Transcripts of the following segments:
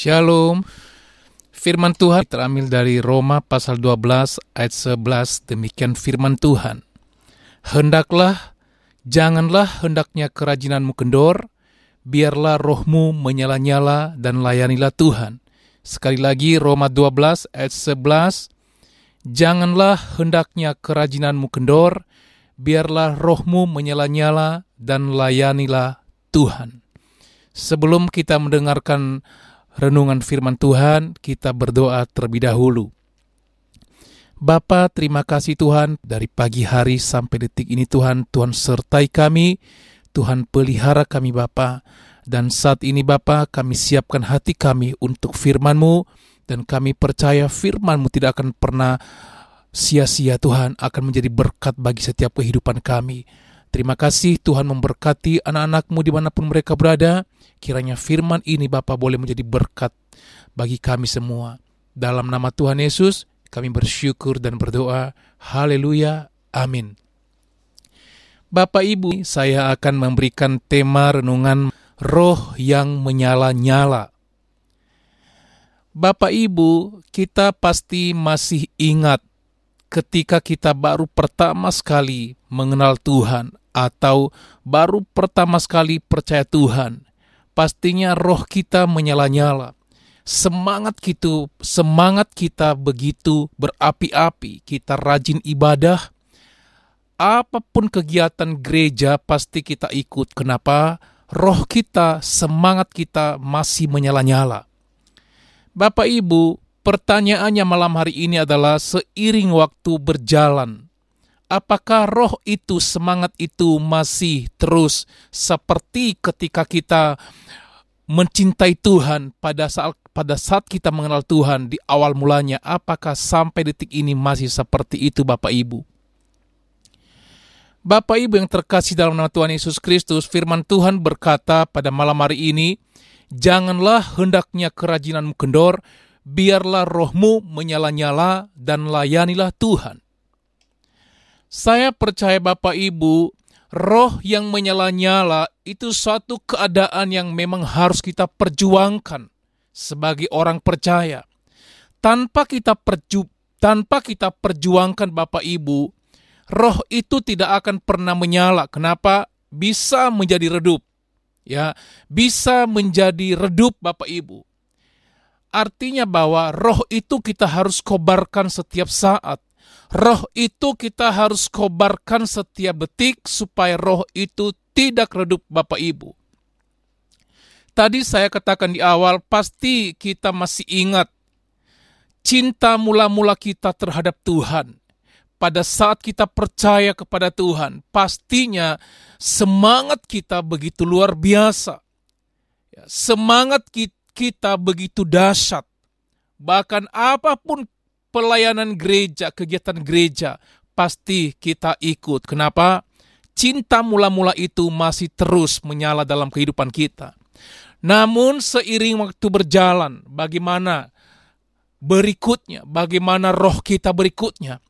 Shalom. Firman Tuhan terambil dari Roma pasal 12 ayat 11. Demikian firman Tuhan. Hendaklah, janganlah hendaknya kerajinanmu kendor, biarlah rohmu menyala-nyala dan layanilah Tuhan. Sekali lagi Roma 12 ayat 11. Janganlah hendaknya kerajinanmu kendor, biarlah rohmu menyala-nyala dan layanilah Tuhan. Sebelum kita mendengarkan renungan firman Tuhan, kita berdoa terlebih dahulu. Bapa, terima kasih Tuhan dari pagi hari sampai detik ini Tuhan, Tuhan sertai kami, Tuhan pelihara kami Bapa. Dan saat ini Bapa, kami siapkan hati kami untuk firman-Mu dan kami percaya firman-Mu tidak akan pernah sia-sia Tuhan akan menjadi berkat bagi setiap kehidupan kami. Terima kasih Tuhan memberkati anak-anakmu di mana pun mereka berada. Kiranya firman ini Bapa boleh menjadi berkat bagi kami semua. Dalam nama Tuhan Yesus, kami bersyukur dan berdoa. Haleluya. Amin. Bapak Ibu, saya akan memberikan tema renungan roh yang menyala-nyala. Bapak Ibu, kita pasti masih ingat ketika kita baru pertama sekali mengenal Tuhan atau baru pertama sekali percaya Tuhan. Pastinya roh kita menyala-nyala. Semangat kita, semangat kita begitu berapi-api. Kita rajin ibadah, apa pun kegiatan gereja pasti kita ikut. Kenapa? Roh kita, semangat kita masih menyala-nyala. Bapak Ibu, pertanyaannya malam hari ini adalah seiring waktu berjalan, apakah roh itu, semangat itu masih terus seperti ketika kita mencintai Tuhan pada saat pada saat kita mengenal Tuhan di awal mulanya, apakah sampai detik ini masih seperti itu Bapak Ibu? Bapak Ibu yang terkasih dalam nama Tuhan Yesus Kristus, firman Tuhan berkata pada malam hari ini, Janganlah hendaknya kerajinanmu kendor, biarlah rohmu menyala-nyala dan layanilah Tuhan. Saya percaya Bapak Ibu, roh yang menyala-nyala itu suatu keadaan yang memang harus kita perjuangkan sebagai orang percaya. Tanpa kita perju tanpa kita perjuangkan Bapak Ibu, roh itu tidak akan pernah menyala. Kenapa? Bisa menjadi redup ya bisa menjadi redup Bapak Ibu. Artinya bahwa roh itu kita harus kobarkan setiap saat. Roh itu kita harus kobarkan setiap detik supaya roh itu tidak redup Bapak Ibu. Tadi saya katakan di awal pasti kita masih ingat cinta mula-mula kita terhadap Tuhan pada saat kita percaya kepada Tuhan, pastinya semangat kita begitu luar biasa. Ya, semangat kita begitu dahsyat. Bahkan apa pun pelayanan gereja, kegiatan gereja, pasti kita ikut. Kenapa? Cinta mula-mula itu masih terus menyala dalam kehidupan kita. Namun seiring waktu berjalan, bagaimana berikutnya, bagaimana roh kita berikutnya,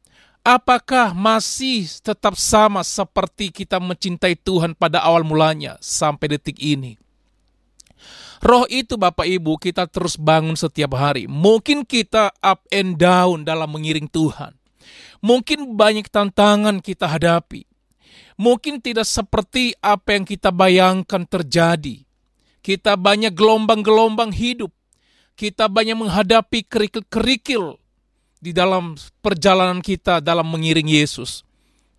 Apakah masih tetap sama seperti kita mencintai Tuhan pada awal mulanya sampai detik ini? Roh itu Bapak Ibu kita terus bangun setiap hari. Mungkin kita up and down dalam mengiring Tuhan. Mungkin banyak tantangan kita hadapi. Mungkin tidak seperti apa yang kita bayangkan terjadi. Kita banyak gelombang-gelombang hidup. Kita banyak menghadapi kerikil-kerikil di dalam perjalanan kita dalam mengiring Yesus.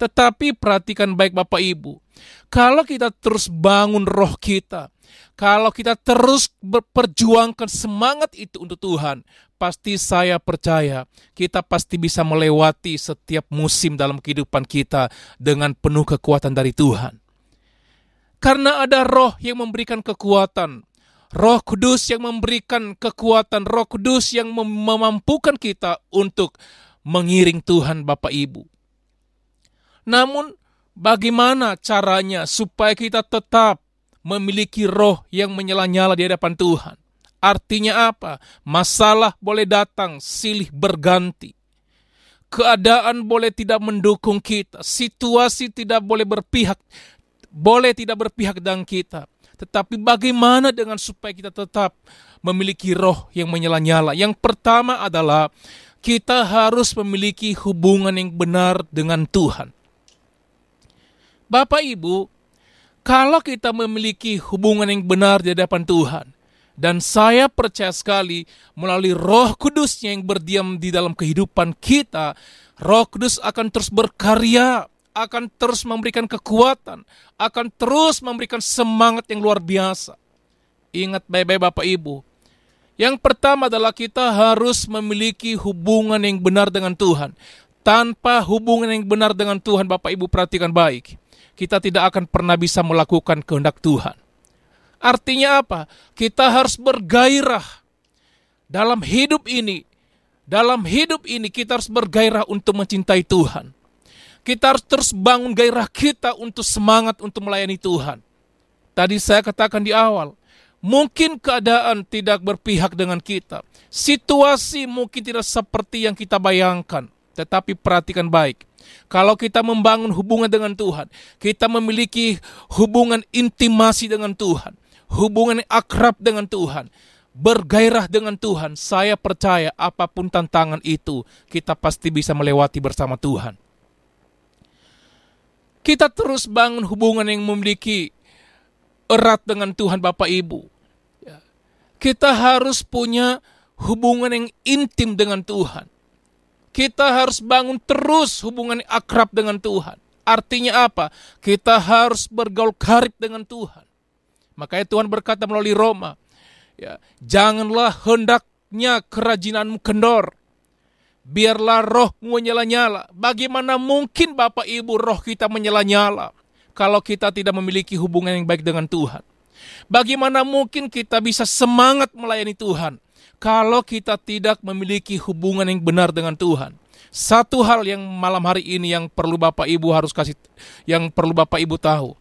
Tetapi perhatikan baik Bapak Ibu, kalau kita terus bangun roh kita, kalau kita terus berperjuangkan semangat itu untuk Tuhan, pasti saya percaya kita pasti bisa melewati setiap musim dalam kehidupan kita dengan penuh kekuatan dari Tuhan. Karena ada roh yang memberikan kekuatan, Roh Kudus yang memberikan kekuatan, Roh Kudus yang mem memampukan kita untuk mengiring Tuhan Bapak Ibu. Namun bagaimana caranya supaya kita tetap memiliki roh yang menyala-nyala di hadapan Tuhan? Artinya apa? Masalah boleh datang, silih berganti. Keadaan boleh tidak mendukung kita, situasi tidak boleh berpihak, boleh tidak berpihak dengan kita. Tetapi bagaimana dengan supaya kita tetap memiliki roh yang menyala-nyala? Yang pertama adalah kita harus memiliki hubungan yang benar dengan Tuhan. Bapak Ibu, kalau kita memiliki hubungan yang benar di hadapan Tuhan, dan saya percaya sekali melalui roh kudusnya yang berdiam di dalam kehidupan kita, roh kudus akan terus berkarya akan terus memberikan kekuatan, akan terus memberikan semangat yang luar biasa. Ingat baik-baik Bapak Ibu. Yang pertama adalah kita harus memiliki hubungan yang benar dengan Tuhan. Tanpa hubungan yang benar dengan Tuhan, Bapak Ibu perhatikan baik. Kita tidak akan pernah bisa melakukan kehendak Tuhan. Artinya apa? Kita harus bergairah dalam hidup ini. Dalam hidup ini kita harus bergairah untuk mencintai Tuhan kita harus terus bangun gairah kita untuk semangat untuk melayani Tuhan. Tadi saya katakan di awal, mungkin keadaan tidak berpihak dengan kita. Situasi mungkin tidak seperti yang kita bayangkan. Tetapi perhatikan baik, Kalau kita membangun hubungan dengan Tuhan, kita memiliki hubungan intimasi dengan Tuhan, hubungan akrab dengan Tuhan, bergairah dengan Tuhan, saya percaya apa pun tantangan itu, kita pasti bisa melewati bersama Tuhan. Kita terus bangun hubungan yang memiliki erat dengan Tuhan Bapak Ibu. Ya. Kita harus punya hubungan yang intim dengan Tuhan. Kita harus bangun terus hubungan akrab dengan Tuhan. Artinya apa? Kita harus bergaul karib dengan Tuhan. Makanya Tuhan berkata melalui Roma, ya, janganlah hendaknya kerajinanmu kendor. Biarlah rohmu menyala-nyala. Bagaimana mungkin Bapak Ibu roh kita menyala-nyala kalau kita tidak memiliki hubungan yang baik dengan Tuhan? Bagaimana mungkin kita bisa semangat melayani Tuhan kalau kita tidak memiliki hubungan yang benar dengan Tuhan? Satu hal yang malam hari ini yang perlu Bapak Ibu harus kasih yang perlu Bapak Ibu tahu.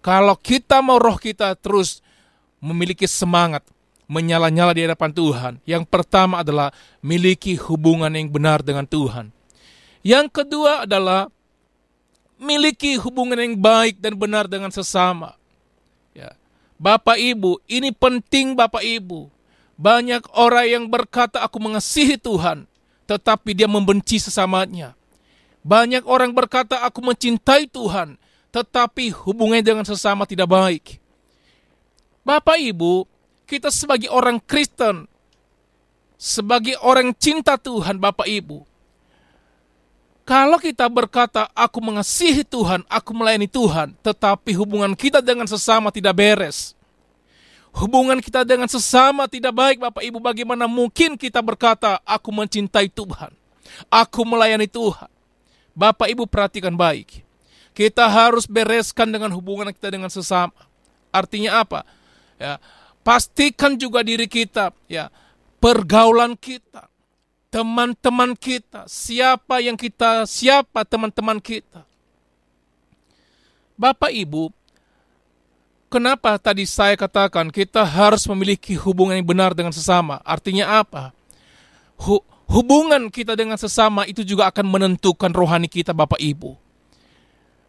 Kalau kita mau roh kita terus memiliki semangat, menyala-nyala di hadapan Tuhan. Yang pertama adalah miliki hubungan yang benar dengan Tuhan. Yang kedua adalah miliki hubungan yang baik dan benar dengan sesama. Ya. Bapak Ibu, ini penting Bapak Ibu. Banyak orang yang berkata aku mengasihi Tuhan, tetapi dia membenci sesamanya. Banyak orang berkata aku mencintai Tuhan, tetapi hubungannya dengan sesama tidak baik. Bapak Ibu, kita sebagai orang Kristen, sebagai orang cinta Tuhan, Bapak Ibu, kalau kita berkata, "Aku mengasihi Tuhan, aku melayani Tuhan," tetapi hubungan kita dengan sesama tidak beres, hubungan kita dengan sesama tidak baik, Bapak Ibu, bagaimana mungkin kita berkata, "Aku mencintai Tuhan, aku melayani Tuhan"? Bapak Ibu, perhatikan baik, kita harus bereskan dengan hubungan kita dengan sesama. Artinya apa? Ya, pastikan juga diri kita, ya, pergaulan kita, teman-teman kita, siapa yang kita, siapa teman-teman kita. Bapak Ibu, kenapa tadi saya katakan kita harus memiliki hubungan yang benar dengan sesama? Artinya apa? Hu hubungan kita dengan sesama itu juga akan menentukan rohani kita Bapak Ibu.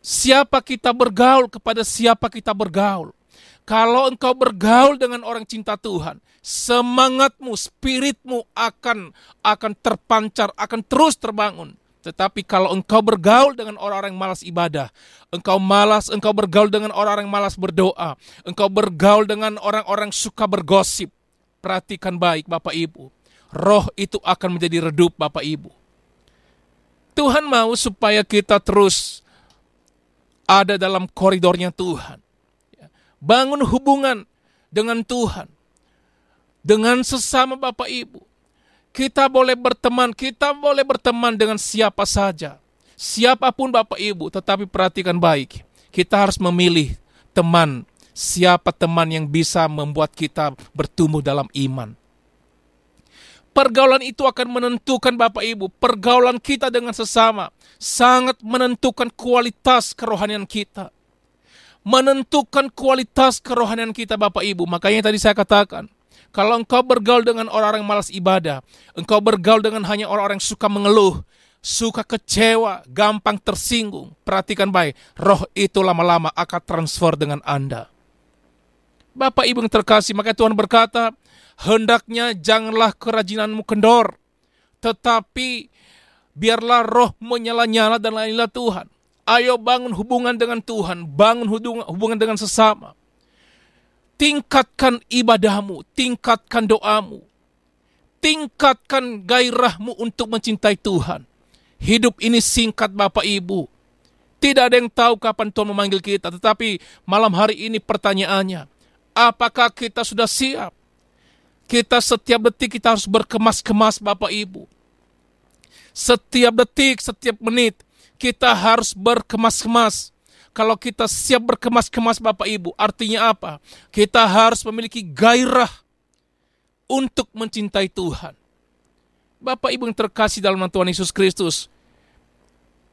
Siapa kita bergaul kepada siapa kita bergaul. Kalau engkau bergaul dengan orang cinta Tuhan, semangatmu, spiritmu akan akan terpancar, akan terus terbangun. Tetapi kalau engkau bergaul dengan orang-orang malas ibadah, engkau malas, engkau bergaul dengan orang-orang malas berdoa, engkau bergaul dengan orang-orang suka bergosip, perhatikan baik Bapak Ibu. Roh itu akan menjadi redup Bapak Ibu. Tuhan mau supaya kita terus ada dalam koridornya Tuhan. Bangun hubungan dengan Tuhan. Dengan sesama Bapak Ibu. Kita boleh berteman, kita boleh berteman dengan siapa saja. Siapa pun Bapak Ibu, tetapi perhatikan baik. Kita harus memilih teman, siapa teman yang bisa membuat kita bertumbuh dalam iman. Pergaulan itu akan menentukan Bapak Ibu, pergaulan kita dengan sesama sangat menentukan kualitas kerohanian kita menentukan kualitas kerohanian kita Bapak Ibu. Makanya tadi saya katakan, kalau engkau bergaul dengan orang-orang malas ibadah, engkau bergaul dengan hanya orang-orang yang suka mengeluh, suka kecewa, gampang tersinggung, perhatikan baik, roh itu lama-lama akan transfer dengan Anda. Bapak Ibu yang terkasih, maka Tuhan berkata, hendaknya janganlah kerajinanmu kendor, tetapi biarlah roh menyala-nyala dan lainlah Tuhan. Ayo bangun hubungan dengan Tuhan, bangun hubungan dengan sesama. Tingkatkan ibadahmu, tingkatkan doamu. Tingkatkan gairahmu untuk mencintai Tuhan. Hidup ini singkat Bapak Ibu. Tidak ada yang tahu kapan Tuhan memanggil kita, tetapi malam hari ini pertanyaannya, apakah kita sudah siap? Kita setiap detik kita harus berkemas-kemas Bapak Ibu. Setiap detik, setiap menit kita harus berkemas-kemas. Kalau kita siap berkemas-kemas Bapak Ibu, artinya apa? Kita harus memiliki gairah untuk mencintai Tuhan. Bapak Ibu yang terkasih dalam Tuhan Yesus Kristus,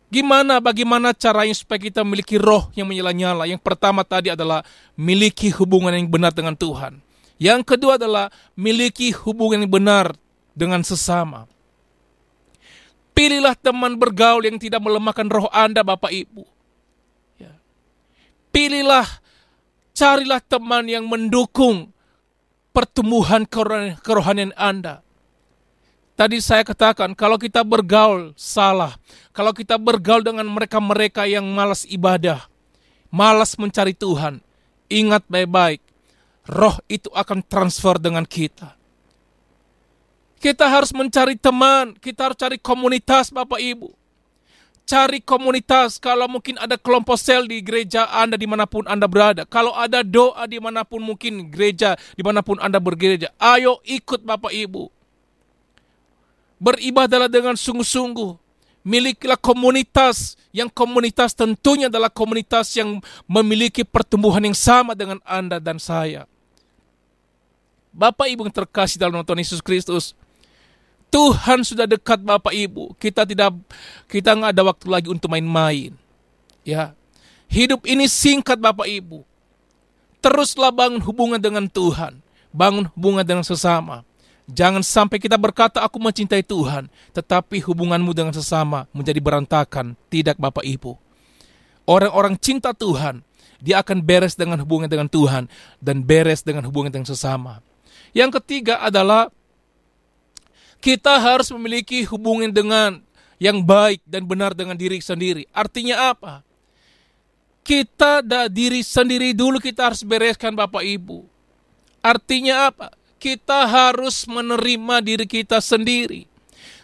Gimana, bagaimana caranya supaya kita memiliki roh yang menyala-nyala? Yang pertama tadi adalah miliki hubungan yang benar dengan Tuhan. Yang kedua adalah miliki hubungan yang benar dengan sesama Pilihlah teman bergaul yang tidak melemahkan roh Anda, Bapak Ibu. Pilihlah, carilah teman yang mendukung pertumbuhan keroh- kerohanian Anda. Tadi saya katakan, kalau kita bergaul salah, kalau kita bergaul dengan mereka-mereka yang malas ibadah, malas mencari Tuhan, ingat baik-baik, roh itu akan transfer dengan kita. Kita harus mencari teman, kita harus cari komunitas Bapak Ibu. Cari komunitas, kalau mungkin ada kelompok sel di gereja Anda di mana pun Anda berada. Kalau ada doa di mana pun mungkin gereja, di mana pun Anda bergereja. Ayo ikut Bapak Ibu. Beribadahlah dengan sungguh-sungguh. Milikilah komunitas, yang komunitas tentunya adalah komunitas yang memiliki pertumbuhan yang sama dengan Anda dan saya. Bapak Ibu yang terkasih dalam Tuhan Yesus Kristus, Tuhan sudah dekat Bapak Ibu. Kita tidak kita nggak ada waktu lagi untuk main-main. Ya. Hidup ini singkat Bapak Ibu. Teruslah bangun hubungan dengan Tuhan. Bangun hubungan dengan sesama. Jangan sampai kita berkata aku mencintai Tuhan, tetapi hubunganmu dengan sesama menjadi berantakan. Tidak Bapak Ibu. Orang-orang cinta Tuhan, dia akan beres dengan hubungan dengan Tuhan dan beres dengan hubungan dengan sesama. Yang ketiga adalah kita harus memiliki hubungan dengan yang baik dan benar dengan diri sendiri. Artinya apa? Kita da diri sendiri dulu kita harus bereskan Bapak Ibu. Artinya apa? Kita harus menerima diri kita sendiri.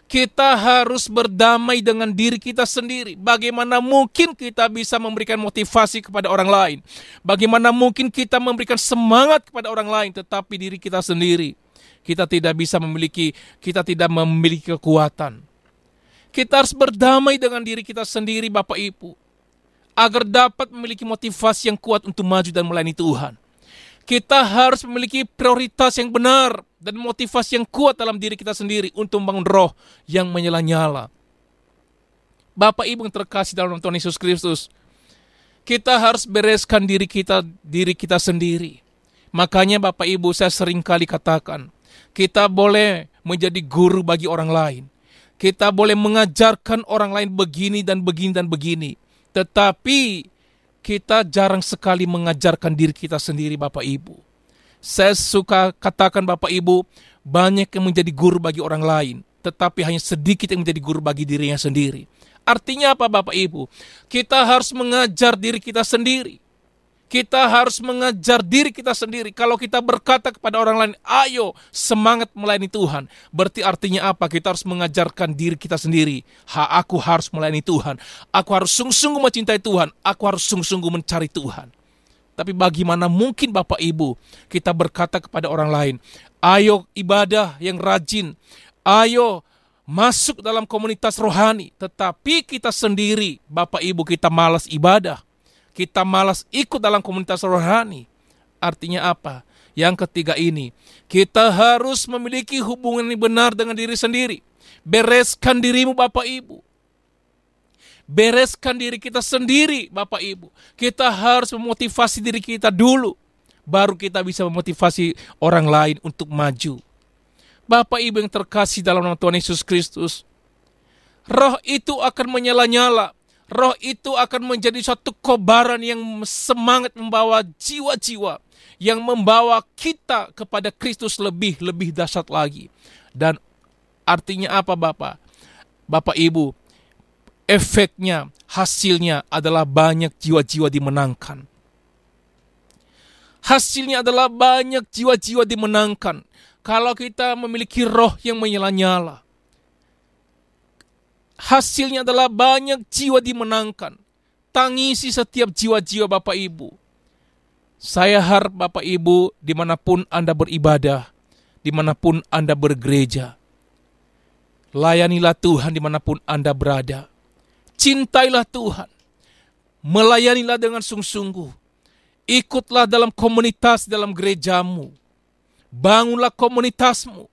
Kita harus berdamai dengan diri kita sendiri. Bagaimana mungkin kita bisa memberikan motivasi kepada orang lain? Bagaimana mungkin kita memberikan semangat kepada orang lain tetapi diri kita sendiri kita tidak bisa memiliki kita tidak memiliki kekuatan. Kita harus berdamai dengan diri kita sendiri Bapak Ibu agar dapat memiliki motivasi yang kuat untuk maju dan melayani Tuhan. Kita harus memiliki prioritas yang benar dan motivasi yang kuat dalam diri kita sendiri untuk membangun roh yang menyala-nyala. Bapak Ibu yang terkasih dalam Tuhan Yesus Kristus, kita harus bereskan diri kita diri kita sendiri. Makanya Bapak Ibu saya sering kali katakan, kita boleh menjadi guru bagi orang lain. Kita boleh mengajarkan orang lain begini dan begini dan begini. Tetapi kita jarang sekali mengajarkan diri kita sendiri Bapak Ibu. Saya suka katakan Bapak Ibu, banyak yang menjadi guru bagi orang lain, tetapi hanya sedikit yang menjadi guru bagi dirinya sendiri. Artinya apa Bapak Ibu? Kita harus mengajar diri kita sendiri. Kita harus mengajar diri kita sendiri. Kalau kita berkata kepada orang lain, ayo semangat melayani Tuhan. Berarti artinya apa? Kita harus mengajarkan diri kita sendiri. Ha, aku harus melayani Tuhan. Aku harus sungguh-sungguh mencintai Tuhan. Aku harus sungguh-sungguh mencari Tuhan. Tapi bagaimana mungkin Bapak Ibu kita berkata kepada orang lain, ayo ibadah yang rajin, ayo masuk dalam komunitas rohani. Tetapi kita sendiri, Bapak Ibu kita malas ibadah kita malas ikut dalam komunitas rohani. Artinya apa? Yang ketiga ini, kita harus memiliki hubungan yang benar dengan diri sendiri. Bereskan dirimu Bapak Ibu. Bereskan diri kita sendiri Bapak Ibu. Kita harus memotivasi diri kita dulu. Baru kita bisa memotivasi orang lain untuk maju. Bapak Ibu yang terkasih dalam nama Tuhan Yesus Kristus. Roh itu akan menyala-nyala roh itu akan menjadi suatu kobaran yang semangat membawa jiwa-jiwa yang membawa kita kepada Kristus lebih-lebih dahsyat lagi. Dan artinya apa Bapak? Bapak Ibu, efeknya, hasilnya adalah banyak jiwa-jiwa dimenangkan. Hasilnya adalah banyak jiwa-jiwa dimenangkan. Kalau kita memiliki roh yang menyala-nyala hasilnya adalah banyak jiwa dimenangkan. Tangisi setiap jiwa-jiwa Bapak Ibu. Saya harap Bapak Ibu di mana pun Anda beribadah, di mana pun Anda bergereja, layanilah Tuhan di mana pun Anda berada. Cintailah Tuhan, melayanilah dengan sungguh-sungguh. Ikutlah dalam komunitas dalam gerejamu. Bangunlah komunitasmu.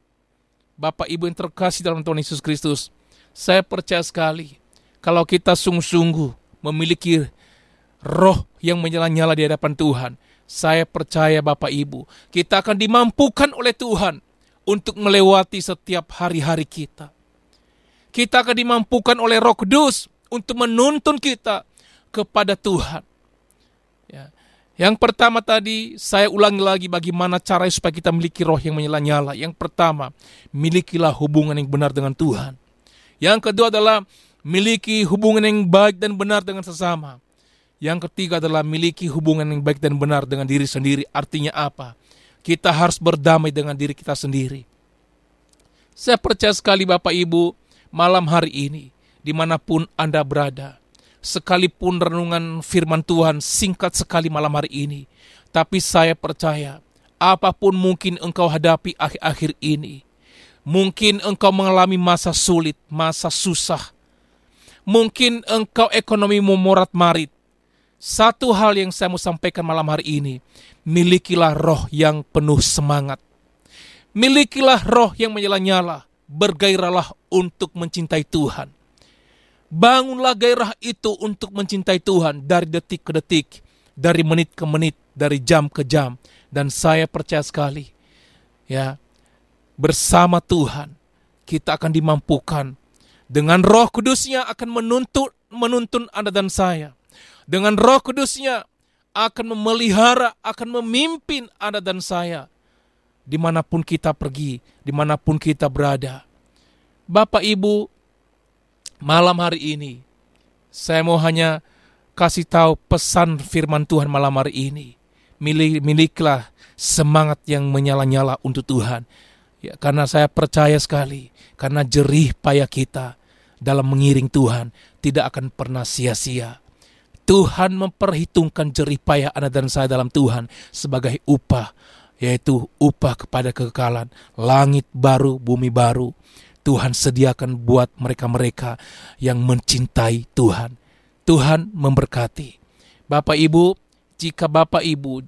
Bapak Ibu yang terkasih dalam Tuhan Yesus Kristus, saya percaya sekali kalau kita sungguh-sungguh memiliki roh yang menyala-nyala di hadapan Tuhan, saya percaya Bapak Ibu, kita akan dimampukan oleh Tuhan untuk melewati setiap hari-hari kita. Kita akan dimampukan oleh Roh Kudus untuk menuntun kita kepada Tuhan. Ya. Yang pertama tadi saya ulangi lagi bagaimana cara supaya kita memiliki roh yang menyala-nyala. Yang pertama, milikilah hubungan yang benar dengan Tuhan. Yang kedua adalah miliki hubungan yang baik dan benar dengan sesama. Yang ketiga adalah miliki hubungan yang baik dan benar dengan diri sendiri. Artinya apa? Kita harus berdamai dengan diri kita sendiri. Saya percaya sekali Bapak Ibu, malam hari ini, di mana pun Anda berada, sekalipun renungan firman Tuhan singkat sekali malam hari ini, tapi saya percaya, apa pun mungkin engkau hadapi akhir-akhir ini, mungkin engkau mengalami masa sulit, masa susah, mungkin engkau ekonomi memorat marit, satu hal yang saya mau sampaikan malam hari ini, milikilah roh yang penuh semangat. Milikilah roh yang menyala-nyala, bergairahlah untuk mencintai Tuhan. Bangunlah gairah itu untuk mencintai Tuhan dari detik ke detik, dari menit ke menit, dari jam ke jam. Dan saya percaya sekali, ya, bersama Tuhan kita akan dimampukan dengan Roh Kudusnya akan menuntut menuntun Anda dan saya. Dengan Roh Kudusnya akan memelihara, akan memimpin Anda dan saya di mana pun kita pergi, di mana pun kita berada. Bapak Ibu, malam hari ini saya mau hanya kasih tahu pesan firman Tuhan malam hari ini. Milik, miliklah semangat yang menyala-nyala untuk Tuhan. Ya, karena saya percaya sekali, karena jerih payah kita dalam mengiring Tuhan tidak akan pernah sia-sia. Tuhan memperhitungkan jerih payah Anda dan saya dalam Tuhan sebagai upah, yaitu upah kepada kekekalan, langit baru, bumi baru. Tuhan sediakan buat mereka-mereka yang mencintai Tuhan. Tuhan memberkati. Bapak Ibu, jika Bapak Ibu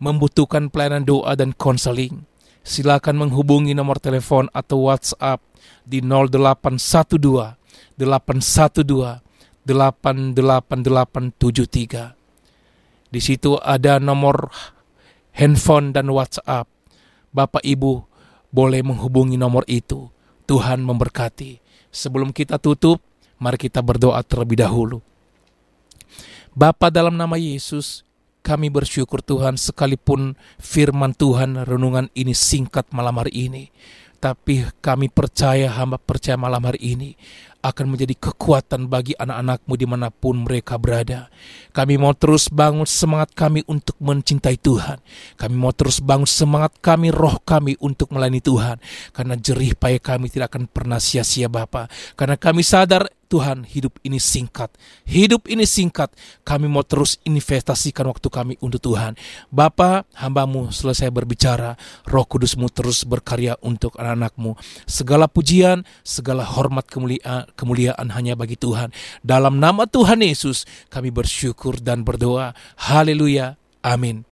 membutuhkan pelayanan doa dan konseling, silakan menghubungi nomor telepon atau WhatsApp di 0812 812 88873. Di situ ada nomor handphone dan WhatsApp. Bapak Ibu boleh menghubungi nomor itu. Tuhan memberkati. Sebelum kita tutup, mari kita berdoa terlebih dahulu. Bapa dalam nama Yesus, kami bersyukur Tuhan sekalipun firman Tuhan renungan ini singkat malam hari ini. Tapi kami percaya, hamba percaya malam hari ini akan menjadi kekuatan bagi anak-anakmu di mana pun mereka berada. Kami mau terus bangun semangat kami untuk mencintai Tuhan. Kami mau terus bangun semangat kami, roh kami untuk melayani Tuhan. Karena jerih payah kami tidak akan pernah sia-sia Bapa. Karena kami sadar Tuhan hidup ini singkat. Hidup ini singkat. Kami mau terus investasikan waktu kami untuk Tuhan. Bapa, hambamu selesai berbicara. Roh kudusmu terus berkarya untuk anak-anakmu. Segala pujian, segala hormat kemuliaan, kemuliaan hanya bagi Tuhan. Dalam nama Tuhan Yesus kami bersyukur dan berdoa. Haleluya. Amin.